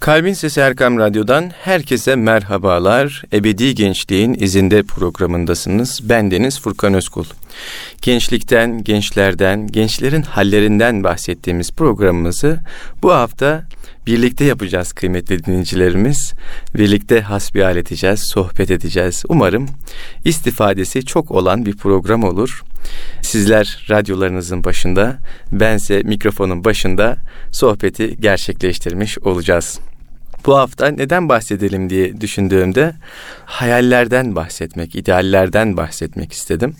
Kalbin Sesi Erkam Radyo'dan herkese merhabalar. Ebedi Gençliğin izinde programındasınız. Ben Deniz Furkan Özkul. Gençlikten, gençlerden, gençlerin hallerinden bahsettiğimiz programımızı bu hafta birlikte yapacağız kıymetli dinleyicilerimiz. Birlikte hasbihal edeceğiz, sohbet edeceğiz. Umarım istifadesi çok olan bir program olur. Sizler radyolarınızın başında, bense mikrofonun başında sohbeti gerçekleştirmiş olacağız. Bu hafta neden bahsedelim diye düşündüğümde hayallerden bahsetmek, ideallerden bahsetmek istedim.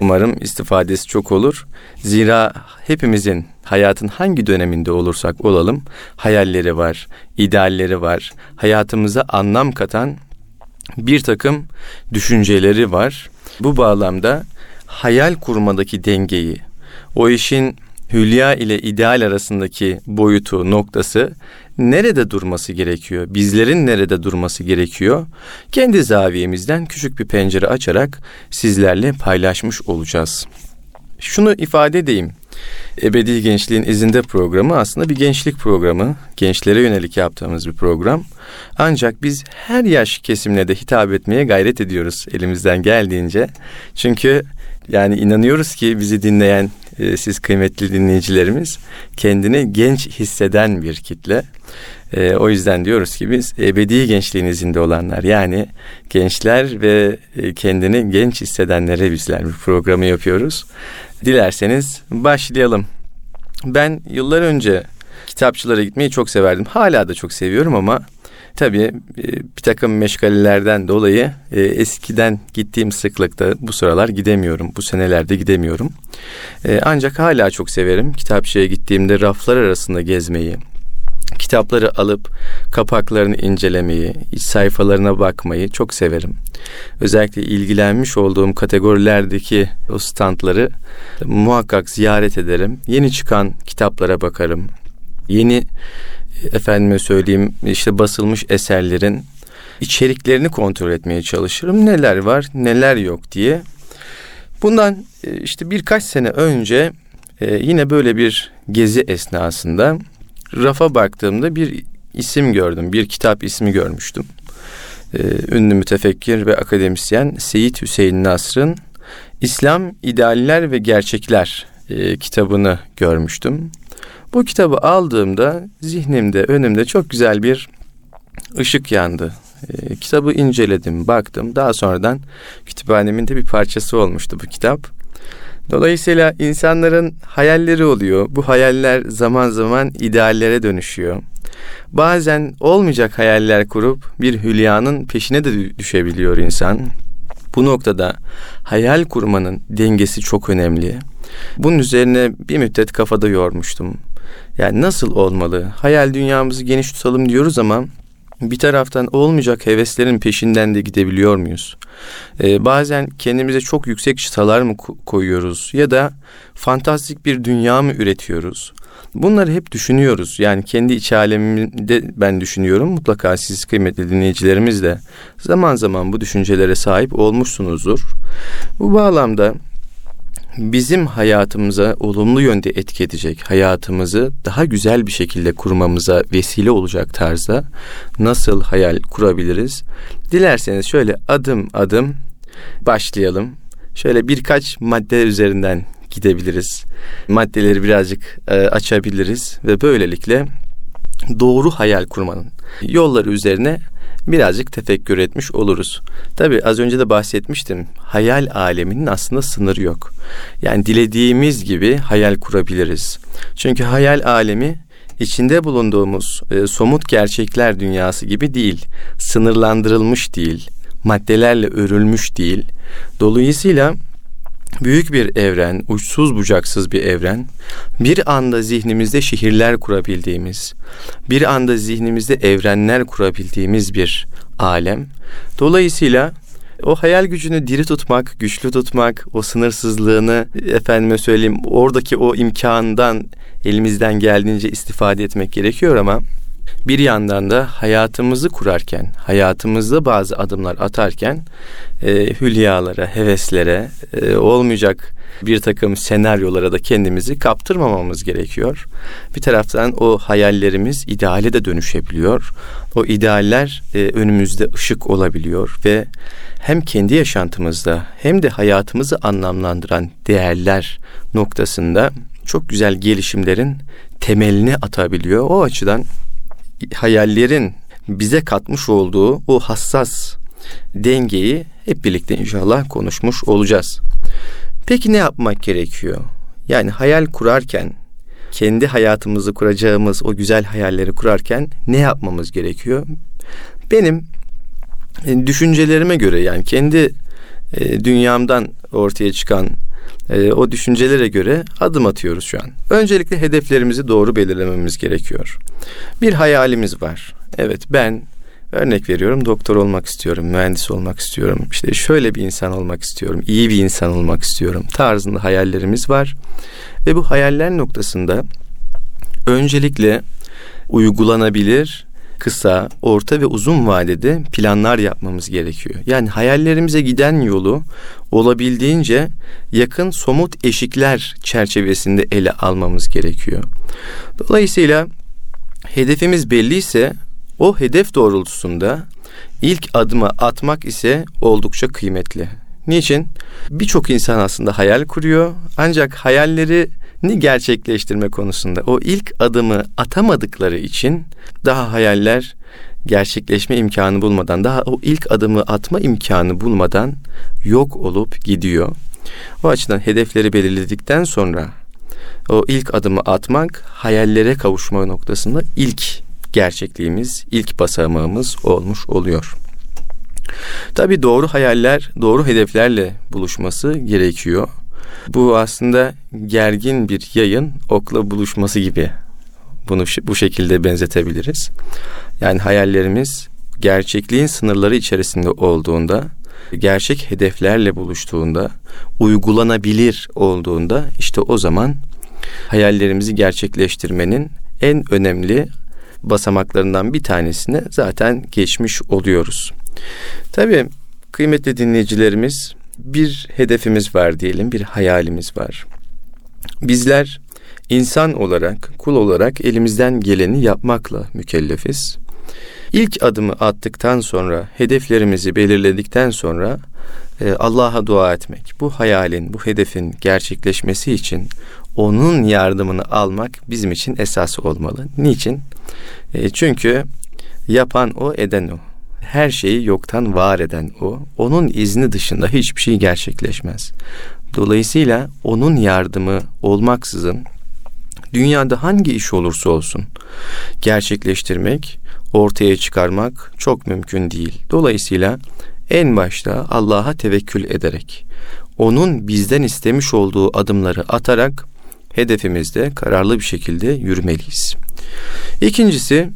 Umarım istifadesi çok olur. Zira hepimizin hayatın hangi döneminde olursak olalım hayalleri var, idealleri var. Hayatımıza anlam katan bir takım düşünceleri var. Bu bağlamda hayal kurmadaki dengeyi, o işin hülya ile ideal arasındaki boyutu, noktası nerede durması gerekiyor? Bizlerin nerede durması gerekiyor? Kendi zaviyemizden küçük bir pencere açarak sizlerle paylaşmış olacağız. Şunu ifade edeyim. Ebedi Gençliğin izinde programı aslında bir gençlik programı. Gençlere yönelik yaptığımız bir program. Ancak biz her yaş kesimine de hitap etmeye gayret ediyoruz elimizden geldiğince. Çünkü yani inanıyoruz ki bizi dinleyen e, siz kıymetli dinleyicilerimiz kendini genç hisseden bir kitle. E, o yüzden diyoruz ki biz ebedi gençliğin izinde olanlar yani gençler ve e, kendini genç hissedenlere bizler bir programı yapıyoruz. Dilerseniz başlayalım. Ben yıllar önce kitapçılara gitmeyi çok severdim. Hala da çok seviyorum ama tabii e, bir takım meşgalelerden dolayı e, eskiden gittiğim sıklıkta bu sıralar gidemiyorum. Bu senelerde gidemiyorum. E, ancak hala çok severim. Kitapçıya gittiğimde raflar arasında gezmeyi, kitapları alıp kapaklarını incelemeyi, iç sayfalarına bakmayı çok severim. Özellikle ilgilenmiş olduğum kategorilerdeki o standları muhakkak ziyaret ederim. Yeni çıkan kitaplara bakarım. Yeni efendime söyleyeyim işte basılmış eserlerin içeriklerini kontrol etmeye çalışırım. Neler var, neler yok diye. Bundan e, işte birkaç sene önce e, yine böyle bir gezi esnasında rafa baktığımda bir isim gördüm. Bir kitap ismi görmüştüm. Ee, ünlü mütefekkir ve akademisyen Seyit Hüseyin Nasr'ın İslam İdealler ve Gerçekler e, kitabını görmüştüm. Bu kitabı aldığımda zihnimde, önümde çok güzel bir ışık yandı. E, kitabı inceledim, baktım. Daha sonradan kütüphanemin de bir parçası olmuştu bu kitap. Dolayısıyla insanların hayalleri oluyor. Bu hayaller zaman zaman ideallere dönüşüyor. Bazen olmayacak hayaller kurup bir hülyanın peşine de düşebiliyor insan. Bu noktada hayal kurmanın dengesi çok önemli. Bunun üzerine bir müddet kafada yormuştum. Yani nasıl olmalı? Hayal dünyamızı geniş tutalım diyoruz ama bir taraftan olmayacak heveslerin peşinden de gidebiliyor muyuz? Ee, bazen kendimize çok yüksek çıtalar mı koyuyoruz ya da fantastik bir dünya mı üretiyoruz? Bunları hep düşünüyoruz. Yani kendi iç alemimde ben düşünüyorum. Mutlaka siz kıymetli dinleyicilerimiz de zaman zaman bu düşüncelere sahip olmuşsunuzdur. Bu bağlamda bizim hayatımıza olumlu yönde etki edecek, hayatımızı daha güzel bir şekilde kurmamıza vesile olacak tarzda nasıl hayal kurabiliriz? Dilerseniz şöyle adım adım başlayalım. Şöyle birkaç madde üzerinden gidebiliriz. Maddeleri birazcık e, açabiliriz ve böylelikle doğru hayal kurmanın yolları üzerine birazcık tefekkür etmiş oluruz. Tabi az önce de bahsetmiştim. Hayal aleminin aslında sınırı yok. Yani dilediğimiz gibi hayal kurabiliriz. Çünkü hayal alemi içinde bulunduğumuz e, somut gerçekler dünyası gibi değil. Sınırlandırılmış değil. Maddelerle örülmüş değil. Dolayısıyla büyük bir evren, uçsuz bucaksız bir evren, bir anda zihnimizde şehirler kurabildiğimiz, bir anda zihnimizde evrenler kurabildiğimiz bir alem. Dolayısıyla o hayal gücünü diri tutmak, güçlü tutmak, o sınırsızlığını efendime söyleyeyim oradaki o imkandan elimizden geldiğince istifade etmek gerekiyor ama bir yandan da hayatımızı kurarken, hayatımızda bazı adımlar atarken e, hülyalara, heveslere, e, olmayacak bir takım senaryolara da kendimizi kaptırmamamız gerekiyor. Bir taraftan o hayallerimiz ideale de dönüşebiliyor. O idealler e, önümüzde ışık olabiliyor ve hem kendi yaşantımızda hem de hayatımızı anlamlandıran değerler noktasında çok güzel gelişimlerin temelini atabiliyor. O açıdan hayallerin bize katmış olduğu o hassas dengeyi hep birlikte inşallah konuşmuş olacağız. Peki ne yapmak gerekiyor? Yani hayal kurarken, kendi hayatımızı kuracağımız o güzel hayalleri kurarken ne yapmamız gerekiyor? Benim e, düşüncelerime göre yani kendi e, dünyamdan ortaya çıkan e, o düşüncelere göre adım atıyoruz şu an. Öncelikle hedeflerimizi doğru belirlememiz gerekiyor. Bir hayalimiz var. Evet ben örnek veriyorum doktor olmak istiyorum, mühendis olmak istiyorum. İşte şöyle bir insan olmak istiyorum, iyi bir insan olmak istiyorum tarzında hayallerimiz var. Ve bu hayaller noktasında öncelikle uygulanabilir kısa, orta ve uzun vadede planlar yapmamız gerekiyor. Yani hayallerimize giden yolu olabildiğince yakın somut eşikler çerçevesinde ele almamız gerekiyor. Dolayısıyla hedefimiz belliyse o hedef doğrultusunda ilk adımı atmak ise oldukça kıymetli. Niçin? Birçok insan aslında hayal kuruyor ancak hayalleri ni gerçekleştirme konusunda o ilk adımı atamadıkları için daha hayaller gerçekleşme imkanı bulmadan daha o ilk adımı atma imkanı bulmadan yok olup gidiyor. O açıdan hedefleri belirledikten sonra o ilk adımı atmak hayallere kavuşma noktasında ilk gerçekliğimiz, ilk basamağımız olmuş oluyor. Tabi doğru hayaller, doğru hedeflerle buluşması gerekiyor. Bu aslında gergin bir yayın okla buluşması gibi. Bunu bu şekilde benzetebiliriz. Yani hayallerimiz gerçekliğin sınırları içerisinde olduğunda, gerçek hedeflerle buluştuğunda, uygulanabilir olduğunda işte o zaman hayallerimizi gerçekleştirmenin en önemli basamaklarından bir tanesini zaten geçmiş oluyoruz. Tabii kıymetli dinleyicilerimiz bir hedefimiz var diyelim, bir hayalimiz var. Bizler insan olarak, kul olarak elimizden geleni yapmakla mükellefiz. İlk adımı attıktan sonra, hedeflerimizi belirledikten sonra e, Allah'a dua etmek, bu hayalin, bu hedefin gerçekleşmesi için onun yardımını almak bizim için esas olmalı. Niçin? E, çünkü yapan o, eden o her şeyi yoktan var eden o, onun izni dışında hiçbir şey gerçekleşmez. Dolayısıyla onun yardımı olmaksızın dünyada hangi iş olursa olsun gerçekleştirmek, ortaya çıkarmak çok mümkün değil. Dolayısıyla en başta Allah'a tevekkül ederek, onun bizden istemiş olduğu adımları atarak hedefimizde kararlı bir şekilde yürümeliyiz. İkincisi,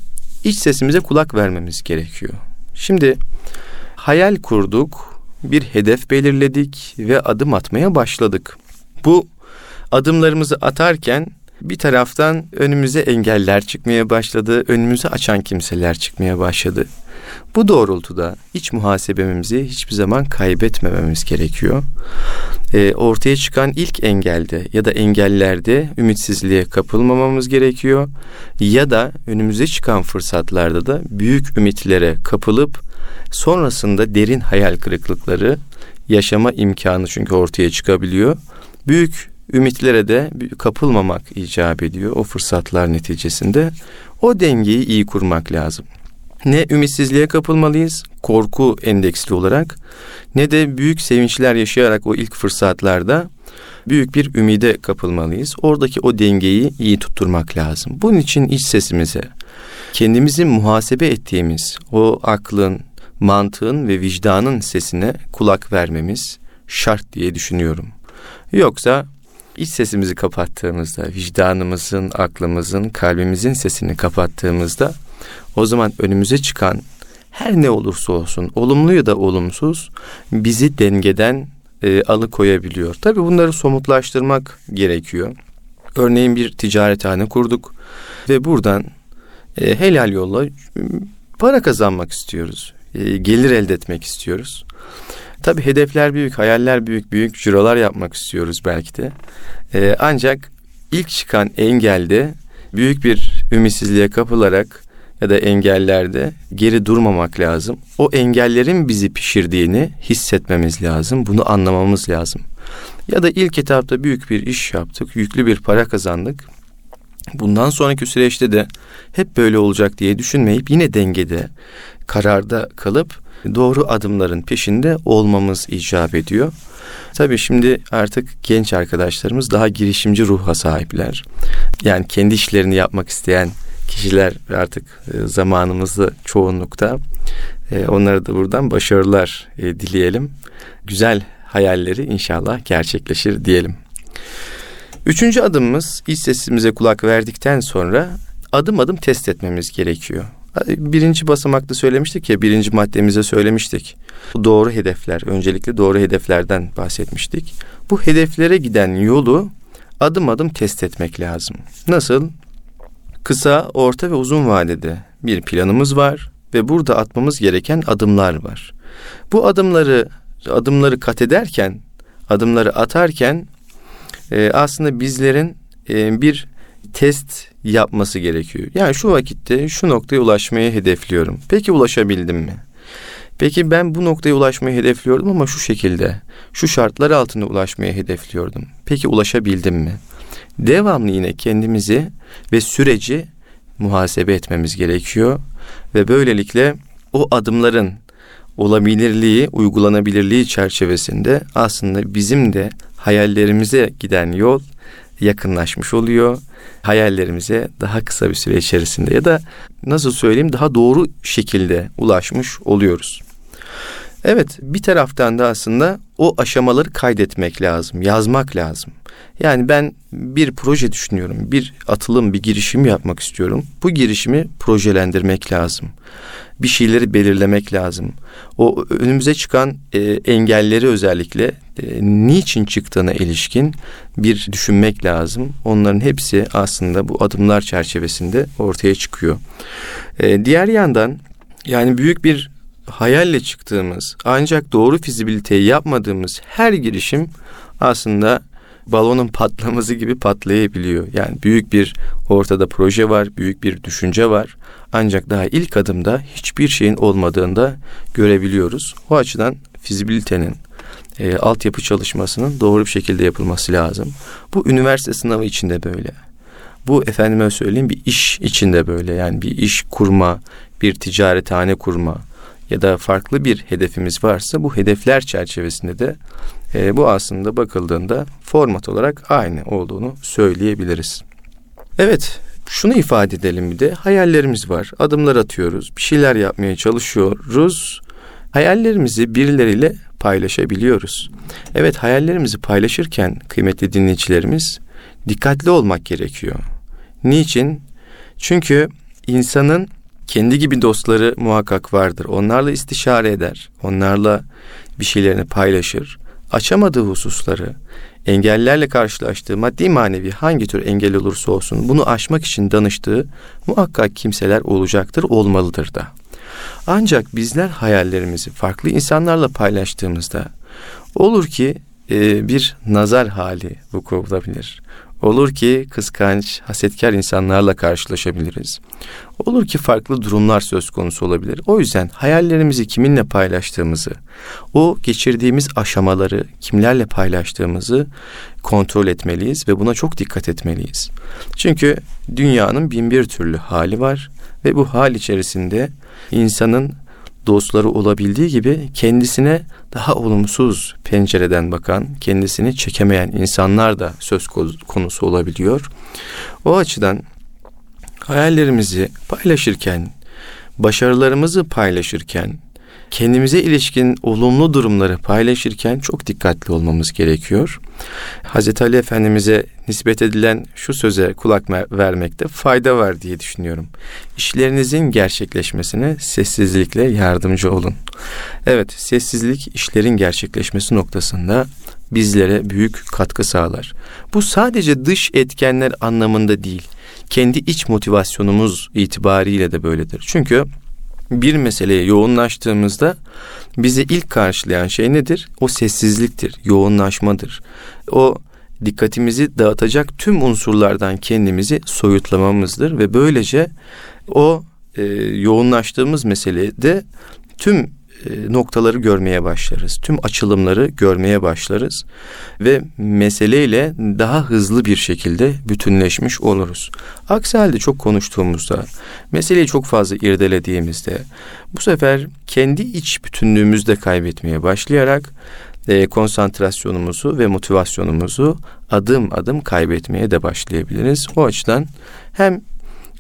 iç sesimize kulak vermemiz gerekiyor. Şimdi hayal kurduk, bir hedef belirledik ve adım atmaya başladık. Bu adımlarımızı atarken bir taraftan önümüze engeller çıkmaya başladı, önümüzü açan kimseler çıkmaya başladı. Bu doğrultuda iç muhasebemizi hiçbir zaman kaybetmememiz gerekiyor. E, ortaya çıkan ilk engelde ya da engellerde ümitsizliğe kapılmamamız gerekiyor. Ya da önümüze çıkan fırsatlarda da büyük ümitlere kapılıp sonrasında derin hayal kırıklıkları yaşama imkanı çünkü ortaya çıkabiliyor. Büyük ümitlere de kapılmamak icap ediyor o fırsatlar neticesinde. O dengeyi iyi kurmak lazım ne ümitsizliğe kapılmalıyız korku endeksli olarak ne de büyük sevinçler yaşayarak o ilk fırsatlarda büyük bir ümide kapılmalıyız. Oradaki o dengeyi iyi tutturmak lazım. Bunun için iç sesimize, kendimizi muhasebe ettiğimiz o aklın, mantığın ve vicdanın sesine kulak vermemiz şart diye düşünüyorum. Yoksa iç sesimizi kapattığımızda, vicdanımızın, aklımızın, kalbimizin sesini kapattığımızda o zaman önümüze çıkan her ne olursa olsun, olumlu ya da olumsuz bizi dengeden e, alıkoyabiliyor. Tabi bunları somutlaştırmak gerekiyor. Örneğin bir ticarethane kurduk ve buradan e, helal yolla para kazanmak istiyoruz. E, gelir elde etmek istiyoruz. Tabi hedefler büyük, hayaller büyük, büyük cirolar yapmak istiyoruz belki de. E, ancak ilk çıkan engelde büyük bir ümitsizliğe kapılarak ya da engellerde geri durmamak lazım. O engellerin bizi pişirdiğini hissetmemiz lazım. Bunu anlamamız lazım. Ya da ilk etapta büyük bir iş yaptık, yüklü bir para kazandık. Bundan sonraki süreçte de hep böyle olacak diye düşünmeyip yine dengede, kararda kalıp doğru adımların peşinde olmamız icap ediyor. Tabii şimdi artık genç arkadaşlarımız daha girişimci ruha sahipler. Yani kendi işlerini yapmak isteyen kişiler artık e, zamanımızda çoğunlukta. E, onlara da buradan başarılar e, dileyelim. Güzel hayalleri inşallah gerçekleşir diyelim. Üçüncü adımımız iç sesimize kulak verdikten sonra adım adım test etmemiz gerekiyor. Birinci basamakta söylemiştik ya, birinci maddemize söylemiştik. Doğru hedefler, öncelikle doğru hedeflerden bahsetmiştik. Bu hedeflere giden yolu adım adım test etmek lazım. Nasıl? Kısa, orta ve uzun vadede bir planımız var ve burada atmamız gereken adımlar var. Bu adımları adımları kat ederken, adımları atarken e, aslında bizlerin e, bir test yapması gerekiyor. Yani şu vakitte şu noktaya ulaşmayı hedefliyorum. Peki ulaşabildim mi? Peki ben bu noktaya ulaşmayı hedefliyordum ama şu şekilde, şu şartlar altında ulaşmayı hedefliyordum. Peki ulaşabildim mi? Devamlı yine kendimizi ve süreci muhasebe etmemiz gerekiyor ve böylelikle o adımların olabilirliği, uygulanabilirliği çerçevesinde aslında bizim de hayallerimize giden yol yakınlaşmış oluyor. Hayallerimize daha kısa bir süre içerisinde ya da nasıl söyleyeyim daha doğru şekilde ulaşmış oluyoruz. Evet bir taraftan da aslında o aşamaları kaydetmek lazım, yazmak lazım. Yani ben bir proje düşünüyorum, bir atılım, bir girişim yapmak istiyorum. Bu girişimi projelendirmek lazım. Bir şeyleri belirlemek lazım. O önümüze çıkan e, engelleri özellikle e, niçin çıktığına ilişkin bir düşünmek lazım. Onların hepsi aslında bu adımlar çerçevesinde ortaya çıkıyor. E, diğer yandan yani büyük bir hayalle çıktığımız ancak doğru fizibiliteyi yapmadığımız her girişim aslında balonun patlaması gibi patlayabiliyor. Yani büyük bir ortada proje var, büyük bir düşünce var. Ancak daha ilk adımda hiçbir şeyin olmadığında görebiliyoruz. O açıdan fizibilitenin, e, altyapı çalışmasının doğru bir şekilde yapılması lazım. Bu üniversite sınavı içinde böyle. Bu efendime söyleyeyim bir iş içinde böyle. Yani bir iş kurma, bir ticarethane kurma ya da farklı bir hedefimiz varsa bu hedefler çerçevesinde de e, bu aslında bakıldığında format olarak aynı olduğunu söyleyebiliriz. Evet, şunu ifade edelim bir de hayallerimiz var. Adımlar atıyoruz, bir şeyler yapmaya çalışıyoruz. Hayallerimizi birileriyle paylaşabiliyoruz. Evet, hayallerimizi paylaşırken kıymetli dinleyicilerimiz dikkatli olmak gerekiyor. Niçin? Çünkü insanın kendi gibi dostları muhakkak vardır. Onlarla istişare eder. Onlarla bir şeylerini paylaşır açamadığı hususları, engellerle karşılaştığı maddi manevi hangi tür engel olursa olsun bunu aşmak için danıştığı muhakkak kimseler olacaktır, olmalıdır da. Ancak bizler hayallerimizi farklı insanlarla paylaştığımızda olur ki e, bir nazar hali vuku bulabilir. Olur ki kıskanç, hasetkar insanlarla karşılaşabiliriz. Olur ki farklı durumlar söz konusu olabilir. O yüzden hayallerimizi kiminle paylaştığımızı, o geçirdiğimiz aşamaları kimlerle paylaştığımızı kontrol etmeliyiz ve buna çok dikkat etmeliyiz. Çünkü dünyanın bin bir türlü hali var ve bu hal içerisinde insanın dostları olabildiği gibi kendisine daha olumsuz pencereden bakan, kendisini çekemeyen insanlar da söz konusu olabiliyor. O açıdan hayallerimizi paylaşırken, başarılarımızı paylaşırken kendimize ilişkin olumlu durumları paylaşırken çok dikkatli olmamız gerekiyor. Hazreti Ali Efendimiz'e nispet edilen şu söze kulak vermekte fayda var diye düşünüyorum. İşlerinizin gerçekleşmesine sessizlikle yardımcı olun. Evet, sessizlik işlerin gerçekleşmesi noktasında bizlere büyük katkı sağlar. Bu sadece dış etkenler anlamında değil, kendi iç motivasyonumuz itibariyle de böyledir. Çünkü bir meseleye yoğunlaştığımızda bizi ilk karşılayan şey nedir? O sessizliktir, yoğunlaşmadır. O dikkatimizi dağıtacak tüm unsurlardan kendimizi soyutlamamızdır ve böylece o e, yoğunlaştığımız meselede tüm noktaları görmeye başlarız. Tüm açılımları görmeye başlarız ve meseleyle daha hızlı bir şekilde bütünleşmiş oluruz. Aksi halde çok konuştuğumuzda, meseleyi çok fazla irdelediğimizde bu sefer kendi iç bütünlüğümüzde kaybetmeye başlayarak e, konsantrasyonumuzu ve motivasyonumuzu adım adım kaybetmeye de başlayabiliriz. O açıdan hem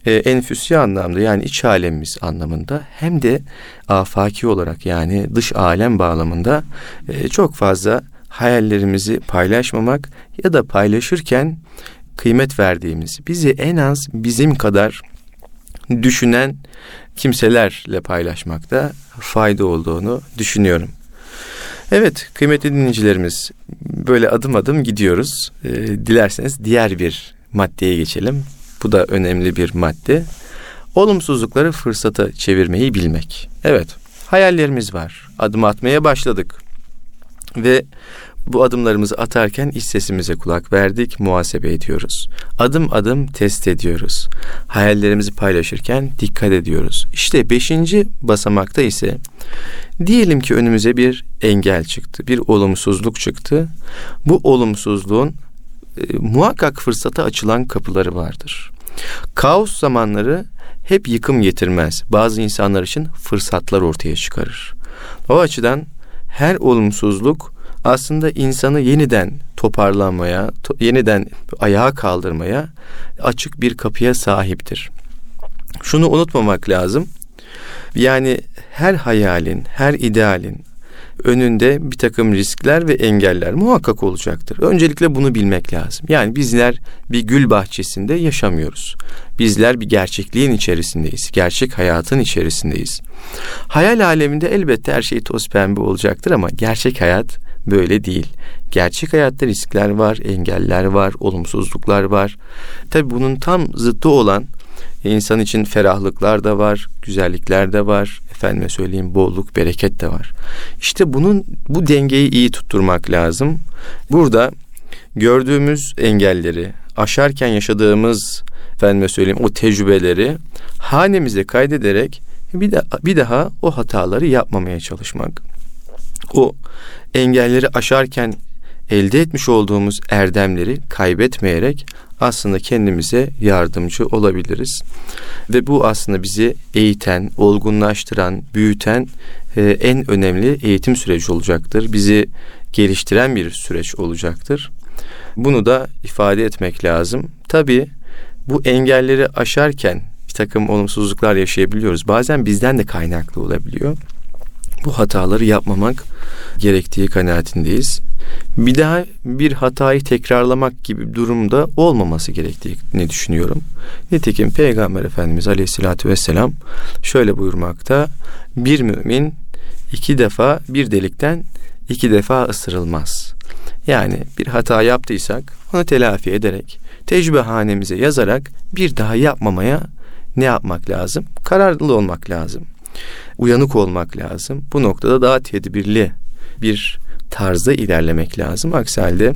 e, enfüsi anlamda yani iç alemimiz anlamında hem de afaki olarak yani dış alem bağlamında e, çok fazla hayallerimizi paylaşmamak ya da paylaşırken kıymet verdiğimiz, bizi en az bizim kadar düşünen kimselerle paylaşmakta fayda olduğunu düşünüyorum. Evet kıymetli dinleyicilerimiz böyle adım adım gidiyoruz. Ee, dilerseniz diğer bir maddeye geçelim. Bu da önemli bir madde. Olumsuzlukları fırsata çevirmeyi bilmek. Evet, hayallerimiz var. Adım atmaya başladık. Ve bu adımlarımızı atarken iç sesimize kulak verdik, muhasebe ediyoruz. Adım adım test ediyoruz. Hayallerimizi paylaşırken dikkat ediyoruz. İşte beşinci basamakta ise diyelim ki önümüze bir engel çıktı, bir olumsuzluk çıktı. Bu olumsuzluğun e, muhakkak fırsata açılan kapıları vardır. Kaos zamanları hep yıkım getirmez. Bazı insanlar için fırsatlar ortaya çıkarır. O açıdan her olumsuzluk aslında insanı yeniden toparlanmaya, to- yeniden ayağa kaldırmaya açık bir kapıya sahiptir. Şunu unutmamak lazım. Yani her hayalin, her idealin, önünde bir takım riskler ve engeller muhakkak olacaktır. Öncelikle bunu bilmek lazım. Yani bizler bir gül bahçesinde yaşamıyoruz. Bizler bir gerçekliğin içerisindeyiz. Gerçek hayatın içerisindeyiz. Hayal aleminde elbette her şey toz pembe olacaktır ama gerçek hayat böyle değil. Gerçek hayatta riskler var, engeller var, olumsuzluklar var. Tabi bunun tam zıttı olan insan için ferahlıklar da var, güzellikler de var, efendime söyleyeyim bolluk, bereket de var. İşte bunun bu dengeyi iyi tutturmak lazım. Burada gördüğümüz engelleri, aşarken yaşadığımız efendime söyleyeyim o tecrübeleri hanemize kaydederek bir, de, bir daha o hataları yapmamaya çalışmak. O engelleri aşarken elde etmiş olduğumuz erdemleri kaybetmeyerek aslında kendimize yardımcı olabiliriz. Ve bu aslında bizi eğiten, olgunlaştıran, büyüten e, en önemli eğitim süreci olacaktır. Bizi geliştiren bir süreç olacaktır. Bunu da ifade etmek lazım. Tabii bu engelleri aşarken bir takım olumsuzluklar yaşayabiliyoruz. Bazen bizden de kaynaklı olabiliyor. Bu hataları yapmamak gerektiği kanaatindeyiz bir daha bir hatayı tekrarlamak gibi durumda olmaması gerektiğini düşünüyorum. Nitekim Peygamber Efendimiz Aleyhisselatü Vesselam şöyle buyurmakta. Bir mümin iki defa bir delikten iki defa ısırılmaz. Yani bir hata yaptıysak onu telafi ederek tecrübe hanemize yazarak bir daha yapmamaya ne yapmak lazım? Kararlı olmak lazım. Uyanık olmak lazım. Bu noktada daha tedbirli bir tarzda ilerlemek lazım. Aksi halde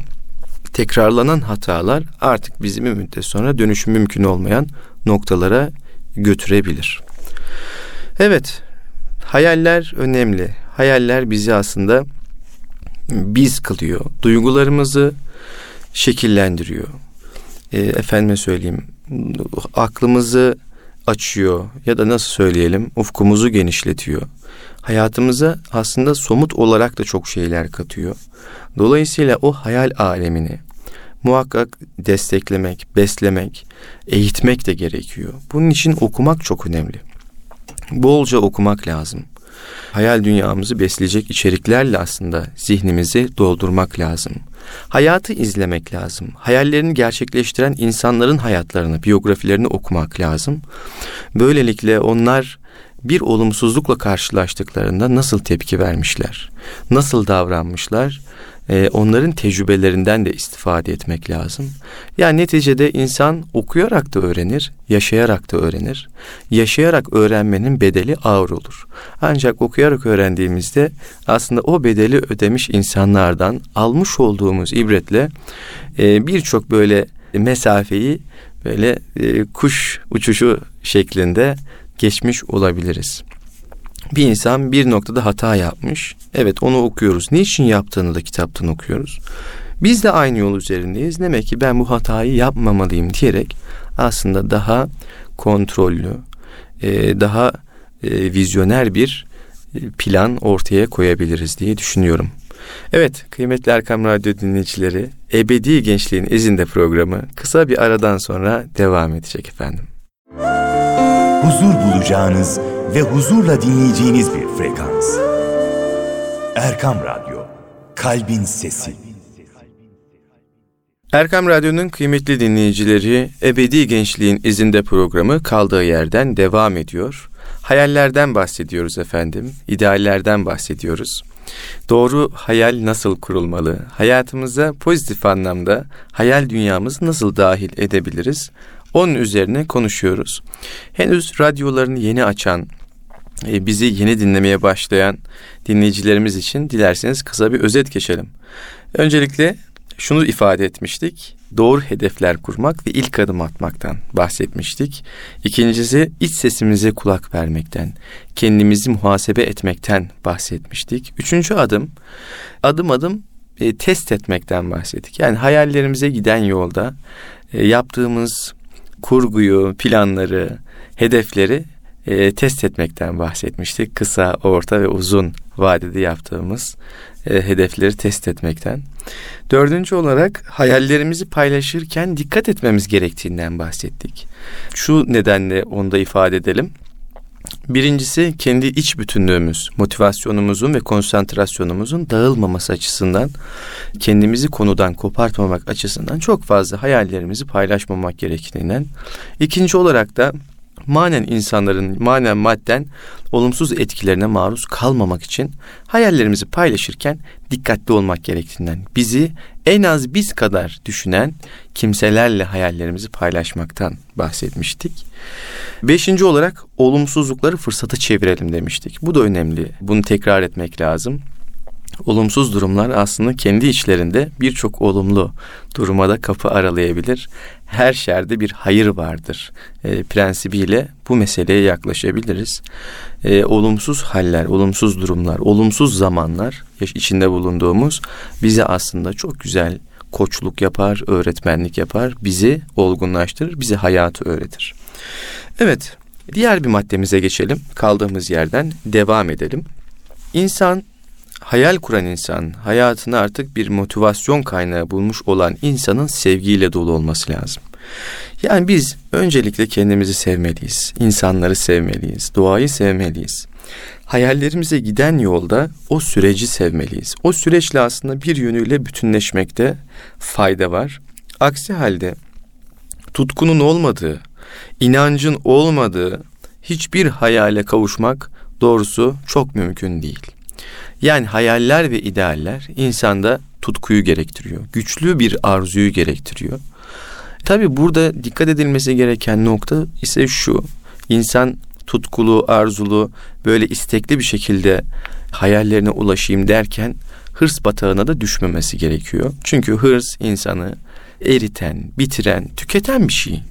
tekrarlanan hatalar artık bizim bir müddet sonra dönüşüm mümkün olmayan noktalara götürebilir. Evet, hayaller önemli. Hayaller bizi aslında biz kılıyor. Duygularımızı şekillendiriyor. E, efendime söyleyeyim, aklımızı açıyor ya da nasıl söyleyelim, ufkumuzu genişletiyor hayatımıza aslında somut olarak da çok şeyler katıyor. Dolayısıyla o hayal alemini muhakkak desteklemek, beslemek, eğitmek de gerekiyor. Bunun için okumak çok önemli. Bolca okumak lazım. hayal dünyamızı besleyecek içeriklerle aslında zihnimizi doldurmak lazım. Hayatı izlemek lazım. Hayallerini gerçekleştiren insanların hayatlarını, biyografilerini okumak lazım. Böylelikle onlar bir olumsuzlukla karşılaştıklarında nasıl tepki vermişler, nasıl davranmışlar, e, onların tecrübelerinden de istifade etmek lazım. Yani neticede insan okuyarak da öğrenir, yaşayarak da öğrenir. Yaşayarak öğrenmenin bedeli ağır olur. Ancak okuyarak öğrendiğimizde aslında o bedeli ödemiş insanlardan almış olduğumuz ibretle e, birçok böyle mesafeyi böyle e, kuş uçuşu şeklinde geçmiş olabiliriz. Bir insan bir noktada hata yapmış. Evet onu okuyoruz. Niçin yaptığını da kitaptan okuyoruz. Biz de aynı yol üzerindeyiz. Demek ki ben bu hatayı yapmamalıyım diyerek aslında daha kontrollü, e, daha e, vizyoner bir e, plan ortaya koyabiliriz diye düşünüyorum. Evet kıymetli Erkam Radyo dinleyicileri Ebedi Gençliğin İzinde programı kısa bir aradan sonra devam edecek efendim. Huzur bulacağınız ve huzurla dinleyeceğiniz bir frekans. Erkam Radyo, Kalbin Sesi. Erkam Radyo'nun kıymetli dinleyicileri Ebedi Gençliğin İzinde programı kaldığı yerden devam ediyor. Hayallerden bahsediyoruz efendim, ideallerden bahsediyoruz. Doğru hayal nasıl kurulmalı? Hayatımıza pozitif anlamda hayal dünyamızı nasıl dahil edebiliriz? Onun üzerine konuşuyoruz. Henüz radyolarını yeni açan, e, bizi yeni dinlemeye başlayan dinleyicilerimiz için dilerseniz kısa bir özet geçelim. Öncelikle şunu ifade etmiştik. Doğru hedefler kurmak ve ilk adım atmaktan bahsetmiştik. İkincisi iç sesimize kulak vermekten, kendimizi muhasebe etmekten bahsetmiştik. Üçüncü adım adım adım e, test etmekten bahsettik. Yani hayallerimize giden yolda e, yaptığımız kurguyu, planları, hedefleri e, test etmekten bahsetmiştik. Kısa, orta ve uzun vadede yaptığımız e, hedefleri test etmekten. Dördüncü olarak hayallerimizi paylaşırken dikkat etmemiz gerektiğinden bahsettik. Şu nedenle onu da ifade edelim. Birincisi kendi iç bütünlüğümüz, motivasyonumuzun ve konsantrasyonumuzun dağılmaması açısından kendimizi konudan kopartmamak açısından çok fazla hayallerimizi paylaşmamak gerektiğinden. İkinci olarak da manen insanların manen madden olumsuz etkilerine maruz kalmamak için hayallerimizi paylaşırken dikkatli olmak gerektiğinden bizi en az biz kadar düşünen kimselerle hayallerimizi paylaşmaktan bahsetmiştik. Beşinci olarak olumsuzlukları fırsata çevirelim demiştik. Bu da önemli. Bunu tekrar etmek lazım olumsuz durumlar aslında kendi içlerinde birçok olumlu duruma da kapı aralayabilir. Her şerde bir hayır vardır e, prensibiyle bu meseleye yaklaşabiliriz. E, olumsuz haller, olumsuz durumlar, olumsuz zamanlar içinde bulunduğumuz bize aslında çok güzel koçluk yapar, öğretmenlik yapar, bizi olgunlaştırır, bize hayatı öğretir. Evet, diğer bir maddemize geçelim. Kaldığımız yerden devam edelim. İnsan hayal kuran insan, hayatını artık bir motivasyon kaynağı bulmuş olan insanın sevgiyle dolu olması lazım. Yani biz öncelikle kendimizi sevmeliyiz, insanları sevmeliyiz, doğayı sevmeliyiz. Hayallerimize giden yolda o süreci sevmeliyiz. O süreçle aslında bir yönüyle bütünleşmekte fayda var. Aksi halde tutkunun olmadığı, inancın olmadığı hiçbir hayale kavuşmak doğrusu çok mümkün değil. Yani hayaller ve idealler insanda tutkuyu gerektiriyor. Güçlü bir arzuyu gerektiriyor. Tabi burada dikkat edilmesi gereken nokta ise şu. İnsan tutkulu, arzulu, böyle istekli bir şekilde hayallerine ulaşayım derken hırs batağına da düşmemesi gerekiyor. Çünkü hırs insanı eriten, bitiren, tüketen bir şey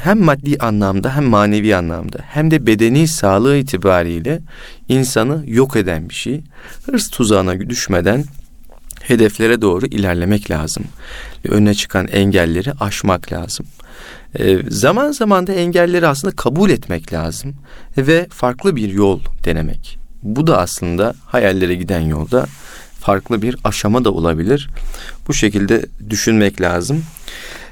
hem maddi anlamda hem manevi anlamda hem de bedeni sağlığı itibariyle insanı yok eden bir şey. Hırs tuzağına düşmeden hedeflere doğru ilerlemek lazım. Önüne çıkan engelleri aşmak lazım. E, zaman zaman da engelleri aslında kabul etmek lazım ve farklı bir yol denemek. Bu da aslında hayallere giden yolda farklı bir aşama da olabilir. Bu şekilde düşünmek lazım.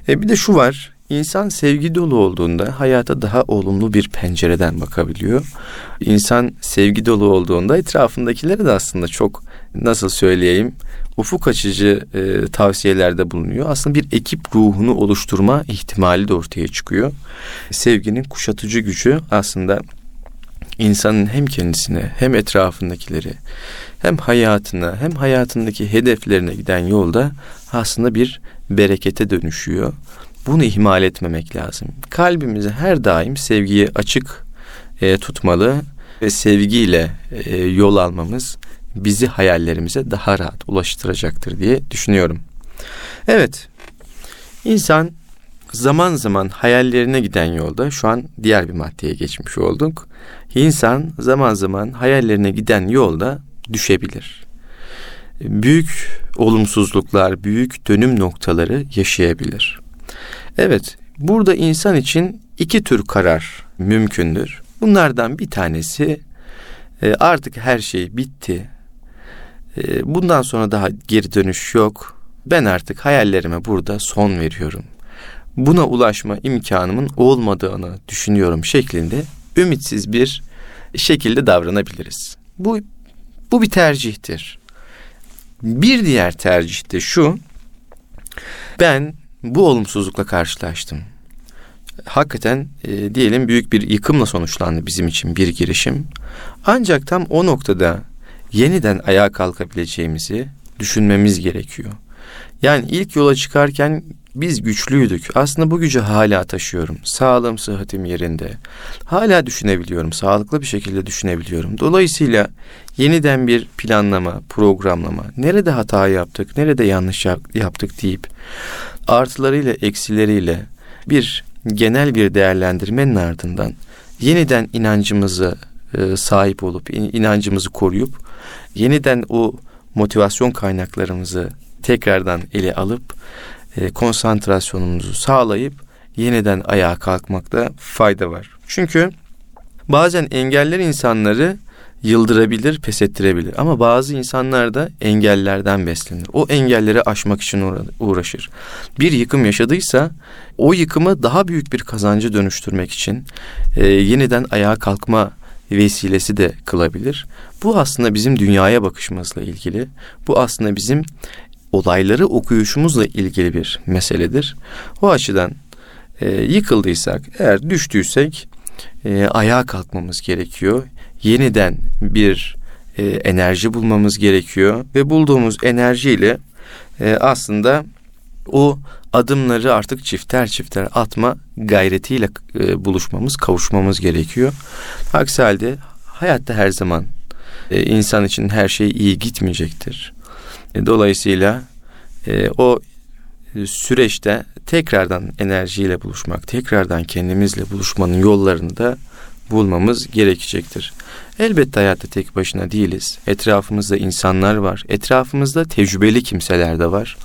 E, bir de şu var İnsan sevgi dolu olduğunda hayata daha olumlu bir pencereden bakabiliyor. İnsan sevgi dolu olduğunda etrafındakilere de aslında çok nasıl söyleyeyim ufuk açıcı e, tavsiyelerde bulunuyor. Aslında bir ekip ruhunu oluşturma ihtimali de ortaya çıkıyor. Sevginin kuşatıcı gücü aslında insanın hem kendisine hem etrafındakileri hem hayatına hem hayatındaki hedeflerine giden yolda aslında bir berekete dönüşüyor. Bunu ihmal etmemek lazım. Kalbimizi her daim sevgiye açık e, tutmalı ve sevgiyle e, yol almamız bizi hayallerimize daha rahat ulaştıracaktır diye düşünüyorum. Evet, insan zaman zaman hayallerine giden yolda şu an diğer bir maddeye geçmiş olduk. İnsan zaman zaman hayallerine giden yolda düşebilir. Büyük olumsuzluklar, büyük dönüm noktaları yaşayabilir. Evet, burada insan için iki tür karar mümkündür. Bunlardan bir tanesi e, artık her şey bitti. E, bundan sonra daha geri dönüş yok. Ben artık hayallerime burada son veriyorum. Buna ulaşma imkanımın olmadığını düşünüyorum şeklinde ümitsiz bir şekilde davranabiliriz. Bu bu bir tercihtir. Bir diğer tercih de şu. Ben bu olumsuzlukla karşılaştım. Hakikaten e, diyelim büyük bir yıkımla sonuçlandı bizim için bir girişim. Ancak tam o noktada yeniden ayağa kalkabileceğimizi düşünmemiz gerekiyor. Yani ilk yola çıkarken biz güçlüydük. Aslında bu gücü hala taşıyorum. Sağlığım, sıhhatim yerinde. Hala düşünebiliyorum. Sağlıklı bir şekilde düşünebiliyorum. Dolayısıyla yeniden bir planlama, programlama, nerede hata yaptık, nerede yanlış yaptık deyip artılarıyla eksileriyle bir genel bir değerlendirmenin ardından yeniden inancımızı e, sahip olup inancımızı koruyup yeniden o motivasyon kaynaklarımızı tekrardan ele alıp e, konsantrasyonumuzu sağlayıp yeniden ayağa kalkmakta fayda var. Çünkü bazen engeller insanları yıldırabilir, pes ettirebilir. Ama bazı insanlar da engellerden beslenir. O engelleri aşmak için uğraşır. Bir yıkım yaşadıysa o yıkımı daha büyük bir kazancı dönüştürmek için e, yeniden ayağa kalkma vesilesi de kılabilir. Bu aslında bizim dünyaya bakışımızla ilgili. Bu aslında bizim olayları okuyuşumuzla ilgili bir meseledir. O açıdan e, yıkıldıysak, eğer düştüysek e, ayağa kalkmamız gerekiyor. Yeniden bir e, enerji bulmamız gerekiyor ve bulduğumuz enerjiyle e, aslında o adımları artık çifter çifter atma gayretiyle e, buluşmamız, kavuşmamız gerekiyor. Aksi halde hayatta her zaman e, insan için her şey iyi gitmeyecektir. E, dolayısıyla e, o süreçte tekrardan enerjiyle buluşmak, tekrardan kendimizle buluşmanın yollarını da bulmamız gerekecektir. Elbette hayatta tek başına değiliz. Etrafımızda insanlar var. Etrafımızda tecrübeli kimseler de var.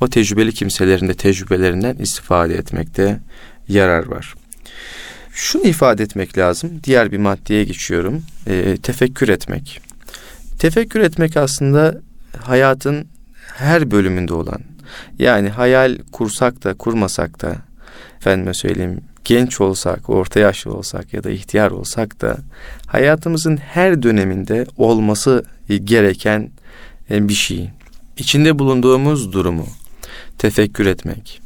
O tecrübeli kimselerin de tecrübelerinden istifade etmekte yarar var. Şunu ifade etmek lazım. Diğer bir maddeye geçiyorum. E, tefekkür etmek. Tefekkür etmek aslında hayatın her bölümünde olan yani hayal kursak da kurmasak da efendime söyleyeyim genç olsak, orta yaşlı olsak ya da ihtiyar olsak da hayatımızın her döneminde olması gereken e, bir şey. İçinde bulunduğumuz durumu tefekkür etmek.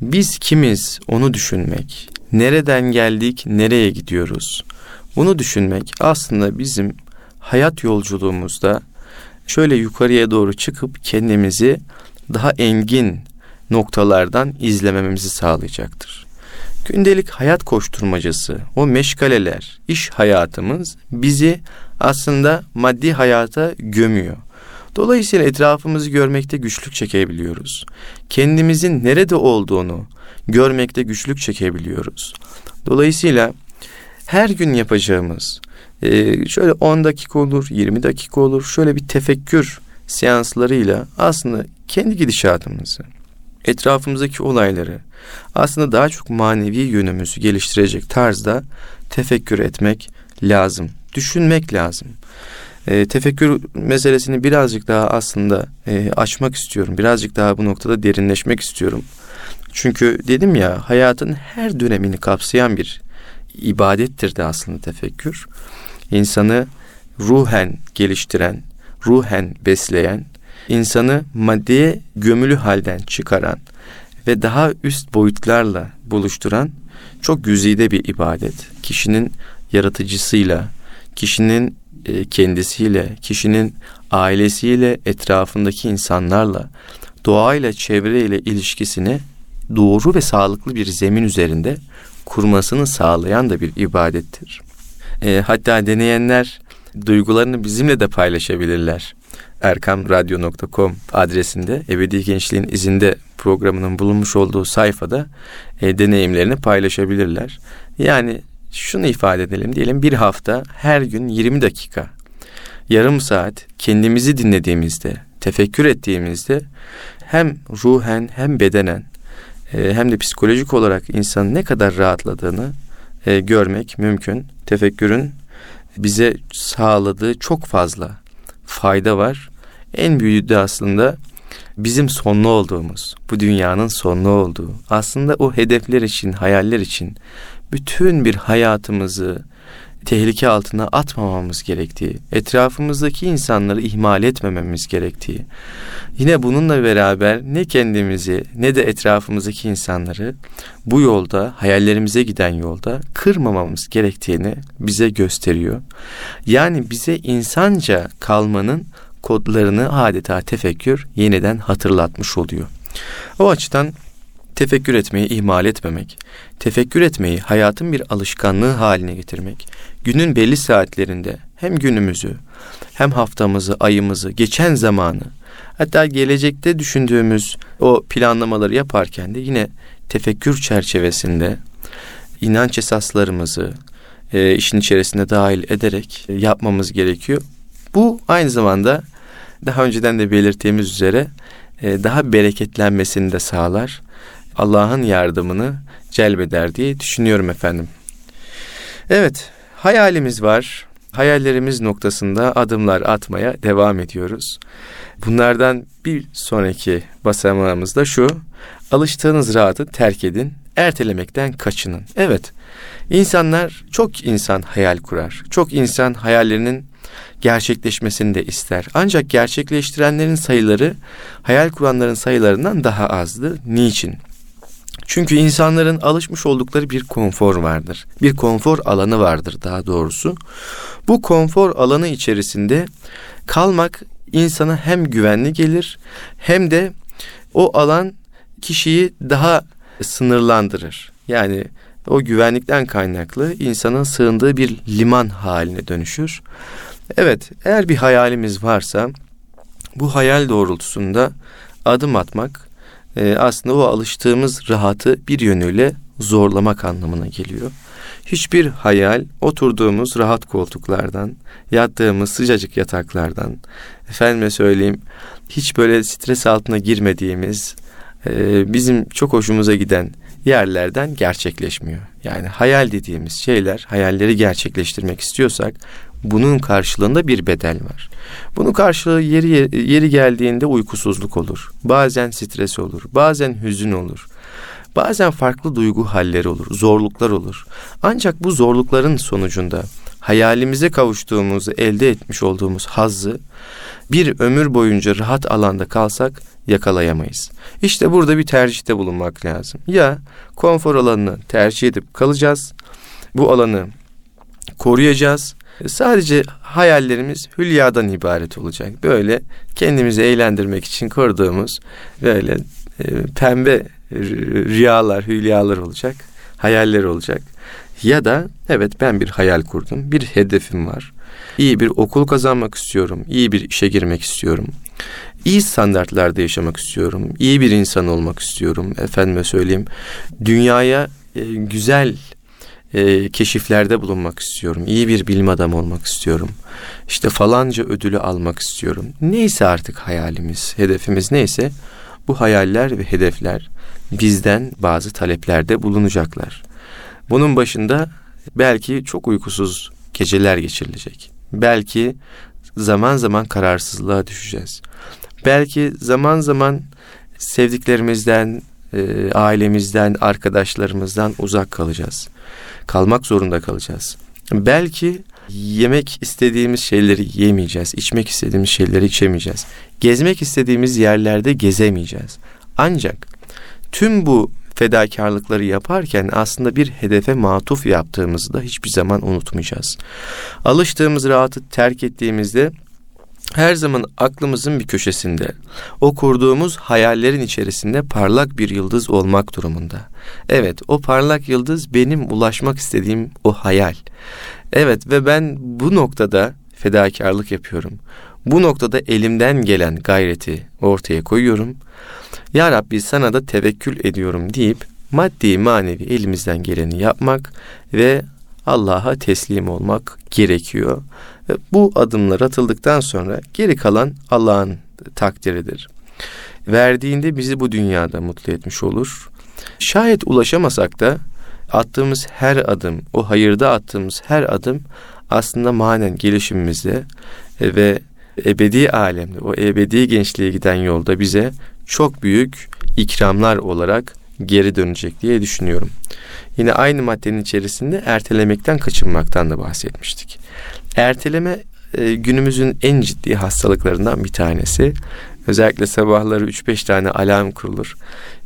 Biz kimiz onu düşünmek. Nereden geldik, nereye gidiyoruz? Bunu düşünmek aslında bizim hayat yolculuğumuzda şöyle yukarıya doğru çıkıp kendimizi daha engin noktalardan izlemememizi sağlayacaktır. Gündelik hayat koşturmacası, o meşgaleler, iş hayatımız bizi aslında maddi hayata gömüyor. Dolayısıyla etrafımızı görmekte güçlük çekebiliyoruz. Kendimizin nerede olduğunu görmekte güçlük çekebiliyoruz. Dolayısıyla her gün yapacağımız e, şöyle 10 dakika olur, 20 dakika olur. Şöyle bir tefekkür seanslarıyla aslında kendi gidişatımızı, etrafımızdaki olayları aslında daha çok manevi yönümüzü geliştirecek tarzda tefekkür etmek lazım. Düşünmek lazım. E, tefekkür meselesini birazcık daha aslında e, açmak istiyorum. Birazcık daha bu noktada derinleşmek istiyorum. Çünkü dedim ya hayatın her dönemini kapsayan bir ibadettir de aslında tefekkür. İnsanı ruhen geliştiren, ruhen besleyen, insanı maddeye gömülü halden çıkaran ve daha üst boyutlarla buluşturan çok güzide bir ibadet. Kişinin yaratıcısıyla, kişinin e, kendisiyle, kişinin ailesiyle, etrafındaki insanlarla, doğayla, çevreyle ilişkisini doğru ve sağlıklı bir zemin üzerinde kurmasını sağlayan da bir ibadettir. E, hatta deneyenler duygularını bizimle de paylaşabilirler. erkamradyo.com adresinde Ebedi Gençliğin izinde programının bulunmuş olduğu sayfada e, deneyimlerini paylaşabilirler. Yani şunu ifade edelim diyelim bir hafta her gün 20 dakika yarım saat kendimizi dinlediğimizde tefekkür ettiğimizde hem ruhen hem bedenen e, hem de psikolojik olarak insanın ne kadar rahatladığını e, görmek mümkün. Tefekkürün bize sağladığı çok fazla fayda var. En büyüğü de aslında bizim sonlu olduğumuz, bu dünyanın sonlu olduğu, aslında o hedefler için, hayaller için bütün bir hayatımızı tehlike altına atmamamız gerektiği, etrafımızdaki insanları ihmal etmememiz gerektiği, yine bununla beraber ne kendimizi ne de etrafımızdaki insanları bu yolda, hayallerimize giden yolda kırmamamız gerektiğini bize gösteriyor. Yani bize insanca kalmanın kodlarını adeta tefekkür yeniden hatırlatmış oluyor. O açıdan tefekkür etmeyi ihmal etmemek, tefekkür etmeyi hayatın bir alışkanlığı haline getirmek, günün belli saatlerinde hem günümüzü, hem haftamızı, ayımızı, geçen zamanı, hatta gelecekte düşündüğümüz o planlamaları yaparken de yine tefekkür çerçevesinde inanç esaslarımızı e, işin içerisinde dahil ederek e, yapmamız gerekiyor. Bu aynı zamanda daha önceden de belirttiğimiz üzere e, daha bereketlenmesini de sağlar. Allah'ın yardımını celbeder diye düşünüyorum efendim. Evet, hayalimiz var. Hayallerimiz noktasında adımlar atmaya devam ediyoruz. Bunlardan bir sonraki basamağımız da şu. Alıştığınız rahatı terk edin, ertelemekten kaçının. Evet, insanlar çok insan hayal kurar. Çok insan hayallerinin gerçekleşmesini de ister. Ancak gerçekleştirenlerin sayıları hayal kuranların sayılarından daha azdır. Niçin? Çünkü insanların alışmış oldukları bir konfor vardır. Bir konfor alanı vardır daha doğrusu. Bu konfor alanı içerisinde kalmak insana hem güvenli gelir hem de o alan kişiyi daha sınırlandırır. Yani o güvenlikten kaynaklı insanın sığındığı bir liman haline dönüşür. Evet, eğer bir hayalimiz varsa bu hayal doğrultusunda adım atmak e, aslında o alıştığımız rahatı bir yönüyle zorlamak anlamına geliyor. Hiçbir hayal oturduğumuz rahat koltuklardan, yattığımız sıcacık yataklardan, efendime söyleyeyim hiç böyle stres altına girmediğimiz, e, bizim çok hoşumuza giden yerlerden gerçekleşmiyor. Yani hayal dediğimiz şeyler, hayalleri gerçekleştirmek istiyorsak bunun karşılığında bir bedel var. Bunun karşılığı yeri yeri geldiğinde uykusuzluk olur. Bazen stres olur. Bazen hüzün olur. Bazen farklı duygu halleri olur, zorluklar olur. Ancak bu zorlukların sonucunda hayalimize kavuştuğumuzu, elde etmiş olduğumuz hazzı bir ömür boyunca rahat alanda kalsak yakalayamayız. İşte burada bir tercihte bulunmak lazım. Ya konfor alanını tercih edip kalacağız. Bu alanı koruyacağız Sadece hayallerimiz hülyadan ibaret olacak. Böyle kendimizi eğlendirmek için kurduğumuz böyle e, pembe rüyalar, hülyalar olacak, hayaller olacak. Ya da evet ben bir hayal kurdum, bir hedefim var. İyi bir okul kazanmak istiyorum, iyi bir işe girmek istiyorum. İyi standartlarda yaşamak istiyorum, iyi bir insan olmak istiyorum. Efendime söyleyeyim, dünyaya e, güzel e, keşiflerde bulunmak istiyorum. İyi bir bilim adamı olmak istiyorum. İşte falanca ödülü almak istiyorum. Neyse artık hayalimiz, hedefimiz neyse bu hayaller ve hedefler bizden bazı taleplerde bulunacaklar. Bunun başında belki çok uykusuz geceler geçirilecek. Belki zaman zaman kararsızlığa düşeceğiz. Belki zaman zaman sevdiklerimizden e, ailemizden, arkadaşlarımızdan uzak kalacağız. Kalmak zorunda kalacağız. Belki yemek istediğimiz şeyleri yemeyeceğiz, içmek istediğimiz şeyleri içemeyeceğiz. Gezmek istediğimiz yerlerde gezemeyeceğiz. Ancak tüm bu fedakarlıkları yaparken aslında bir hedefe matuf yaptığımızı da hiçbir zaman unutmayacağız. Alıştığımız rahatı terk ettiğimizde her zaman aklımızın bir köşesinde o kurduğumuz hayallerin içerisinde parlak bir yıldız olmak durumunda. Evet o parlak yıldız benim ulaşmak istediğim o hayal. Evet ve ben bu noktada fedakarlık yapıyorum. Bu noktada elimden gelen gayreti ortaya koyuyorum. Ya Rabbi sana da tevekkül ediyorum deyip maddi manevi elimizden geleni yapmak ve Allah'a teslim olmak gerekiyor. Ve bu adımlar atıldıktan sonra geri kalan Allah'ın takdiridir. Verdiğinde bizi bu dünyada mutlu etmiş olur. Şayet ulaşamasak da attığımız her adım, o hayırda attığımız her adım aslında manen gelişimimizde ve ebedi alemde, o ebedi gençliğe giden yolda bize çok büyük ikramlar olarak geri dönecek diye düşünüyorum. Yine aynı maddenin içerisinde ertelemekten kaçınmaktan da bahsetmiştik. Erteleme e, günümüzün en ciddi hastalıklarından bir tanesi. Özellikle sabahları 3-5 tane alarm kurulur.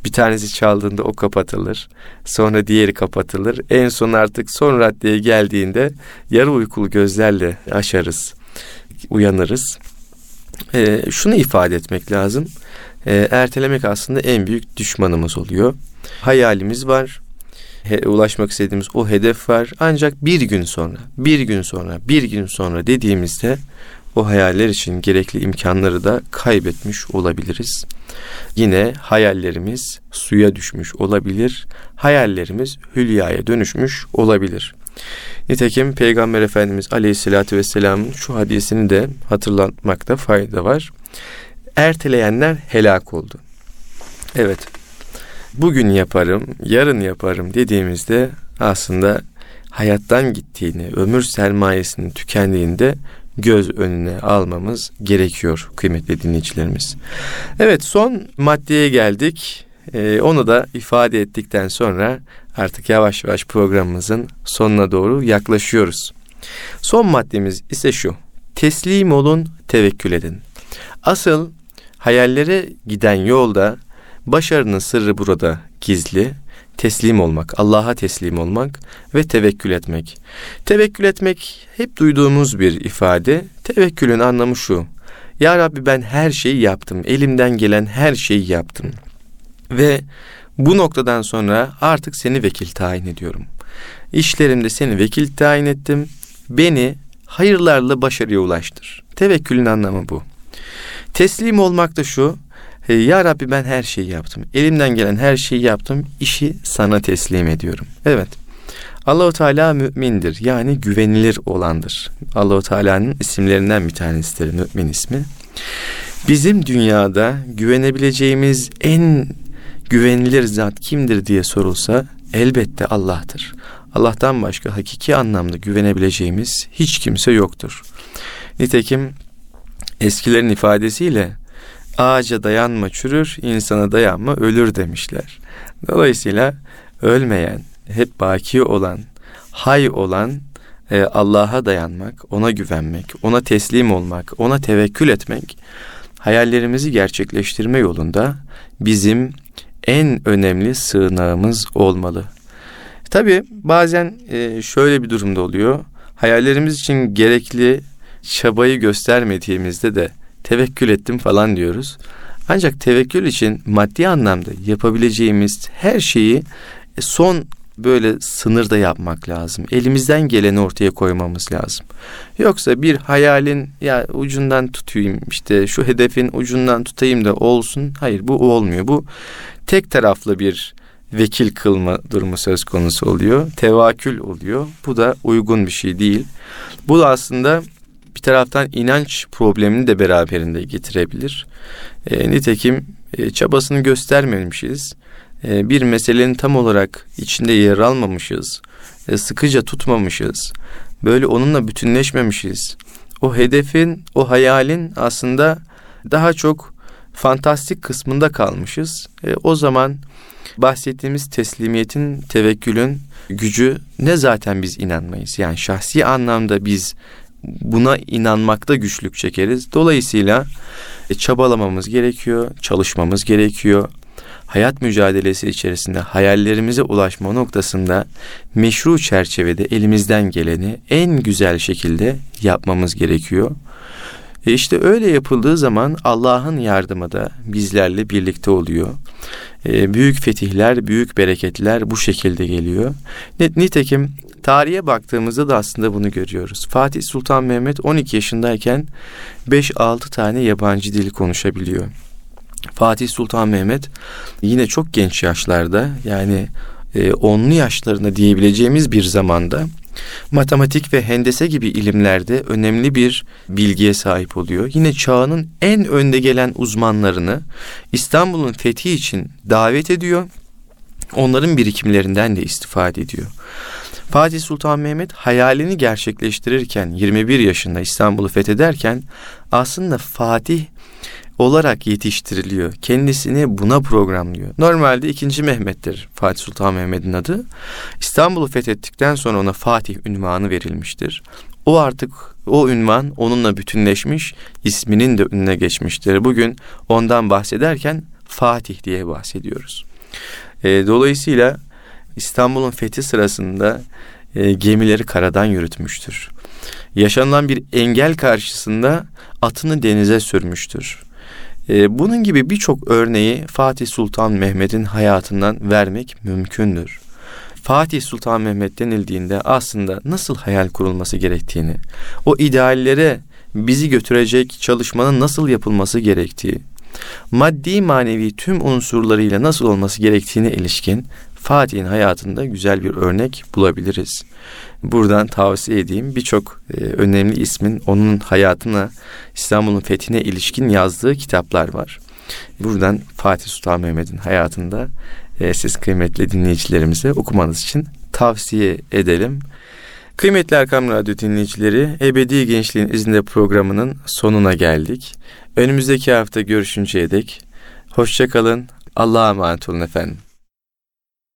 Bir tanesi çaldığında o kapatılır. Sonra diğeri kapatılır. En son artık son raddeye geldiğinde yarı uykulu gözlerle aşarız. Uyanırız. E, şunu ifade etmek lazım. E, ertelemek aslında en büyük düşmanımız oluyor. Hayalimiz var. He, ulaşmak istediğimiz o hedef var. Ancak bir gün sonra, bir gün sonra, bir gün sonra dediğimizde o hayaller için gerekli imkanları da kaybetmiş olabiliriz. Yine hayallerimiz suya düşmüş olabilir. Hayallerimiz hülyaya dönüşmüş olabilir. Nitekim Peygamber Efendimiz Aleyhisselatü Vesselam'ın şu hadisini de hatırlatmakta fayda var. Erteleyenler helak oldu. Evet, bugün yaparım, yarın yaparım dediğimizde aslında hayattan gittiğini, ömür sermayesinin tükendiğinde göz önüne almamız gerekiyor kıymetli dinleyicilerimiz. Evet son maddeye geldik. Ee, onu da ifade ettikten sonra artık yavaş yavaş programımızın sonuna doğru yaklaşıyoruz. Son maddemiz ise şu. Teslim olun, tevekkül edin. Asıl hayallere giden yolda başarının sırrı burada gizli. Teslim olmak, Allah'a teslim olmak ve tevekkül etmek. Tevekkül etmek hep duyduğumuz bir ifade. Tevekkülün anlamı şu. Ya Rabbi ben her şeyi yaptım. Elimden gelen her şeyi yaptım. Ve bu noktadan sonra artık seni vekil tayin ediyorum. İşlerimde seni vekil tayin ettim. Beni hayırlarla başarıya ulaştır. Tevekkülün anlamı bu. Teslim olmak da şu. Ya Rabbi ben her şeyi yaptım. Elimden gelen her şeyi yaptım. İşi sana teslim ediyorum. Evet. Allahu Teala mümindir. Yani güvenilir olandır. Allahu Teala'nın isimlerinden bir tanesidir mümin ismi. Bizim dünyada güvenebileceğimiz en güvenilir zat kimdir diye sorulsa elbette Allah'tır. Allah'tan başka hakiki anlamda güvenebileceğimiz hiç kimse yoktur. Nitekim eskilerin ifadesiyle ağaca dayanma çürür, insana dayanma ölür demişler. Dolayısıyla ölmeyen, hep baki olan, hay olan e, Allah'a dayanmak, ona güvenmek, ona teslim olmak, ona tevekkül etmek, hayallerimizi gerçekleştirme yolunda bizim en önemli sığınağımız olmalı. Tabi bazen e, şöyle bir durumda oluyor. Hayallerimiz için gerekli çabayı göstermediğimizde de tevekkül ettim falan diyoruz. Ancak tevekkül için maddi anlamda yapabileceğimiz her şeyi e, son böyle sınırda yapmak lazım. Elimizden geleni ortaya koymamız lazım. Yoksa bir hayalin ya ucundan tutayım işte şu hedefin ucundan tutayım da olsun. Hayır bu olmuyor. Bu tek taraflı bir vekil kılma durumu söz konusu oluyor. Tevakül oluyor. Bu da uygun bir şey değil. Bu da aslında bir taraftan inanç problemini de beraberinde getirebilir. E, nitekim e, çabasını göstermemişiz. E, bir meselenin tam olarak içinde yer almamışız. E, sıkıca tutmamışız. Böyle onunla bütünleşmemişiz. O hedefin, o hayalin aslında daha çok fantastik kısmında kalmışız. E, o zaman bahsettiğimiz teslimiyetin, tevekkülün gücü ne zaten biz inanmayız. Yani şahsi anlamda biz buna inanmakta güçlük çekeriz. Dolayısıyla e, çabalamamız gerekiyor, çalışmamız gerekiyor. Hayat mücadelesi içerisinde hayallerimize ulaşma noktasında meşru çerçevede elimizden geleni en güzel şekilde yapmamız gerekiyor. E işte öyle yapıldığı zaman Allah'ın yardımı da bizlerle birlikte oluyor. E, büyük fetihler, büyük bereketler bu şekilde geliyor. Nitekim tarihe baktığımızda da aslında bunu görüyoruz. Fatih Sultan Mehmet 12 yaşındayken 5-6 tane yabancı dil konuşabiliyor. Fatih Sultan Mehmet yine çok genç yaşlarda yani e, onlu yaşlarında diyebileceğimiz bir zamanda matematik ve hendese gibi ilimlerde önemli bir bilgiye sahip oluyor. Yine çağının en önde gelen uzmanlarını İstanbul'un fethi için davet ediyor. Onların birikimlerinden de istifade ediyor. Fatih Sultan Mehmet hayalini gerçekleştirirken 21 yaşında İstanbul'u fethederken aslında Fatih olarak yetiştiriliyor. Kendisini buna programlıyor. Normalde ikinci Mehmet'tir Fatih Sultan Mehmet'in adı. İstanbul'u fethettikten sonra ona Fatih ünvanı verilmiştir. O artık o ünvan onunla bütünleşmiş, isminin de önüne geçmiştir. Bugün ondan bahsederken Fatih diye bahsediyoruz. E, dolayısıyla İstanbul'un fethi sırasında e, gemileri karadan yürütmüştür. Yaşanılan bir engel karşısında atını denize sürmüştür. E, bunun gibi birçok örneği Fatih Sultan Mehmet'in hayatından vermek mümkündür. Fatih Sultan Mehmet denildiğinde aslında nasıl hayal kurulması gerektiğini, o ideallere bizi götürecek çalışmanın nasıl yapılması gerektiği, maddi manevi tüm unsurlarıyla nasıl olması gerektiğine ilişkin Fatih'in hayatında güzel bir örnek bulabiliriz. Buradan tavsiye edeyim birçok e, önemli ismin onun hayatına İstanbul'un fethine ilişkin yazdığı kitaplar var. Buradan Fatih Sultan Mehmet'in hayatında e, siz kıymetli dinleyicilerimize okumanız için tavsiye edelim. Kıymetli Erkam Radyo dinleyicileri, Ebedi Gençliğin izinde programının sonuna geldik. Önümüzdeki hafta görüşünceye dek hoşçakalın, Allah'a emanet olun efendim.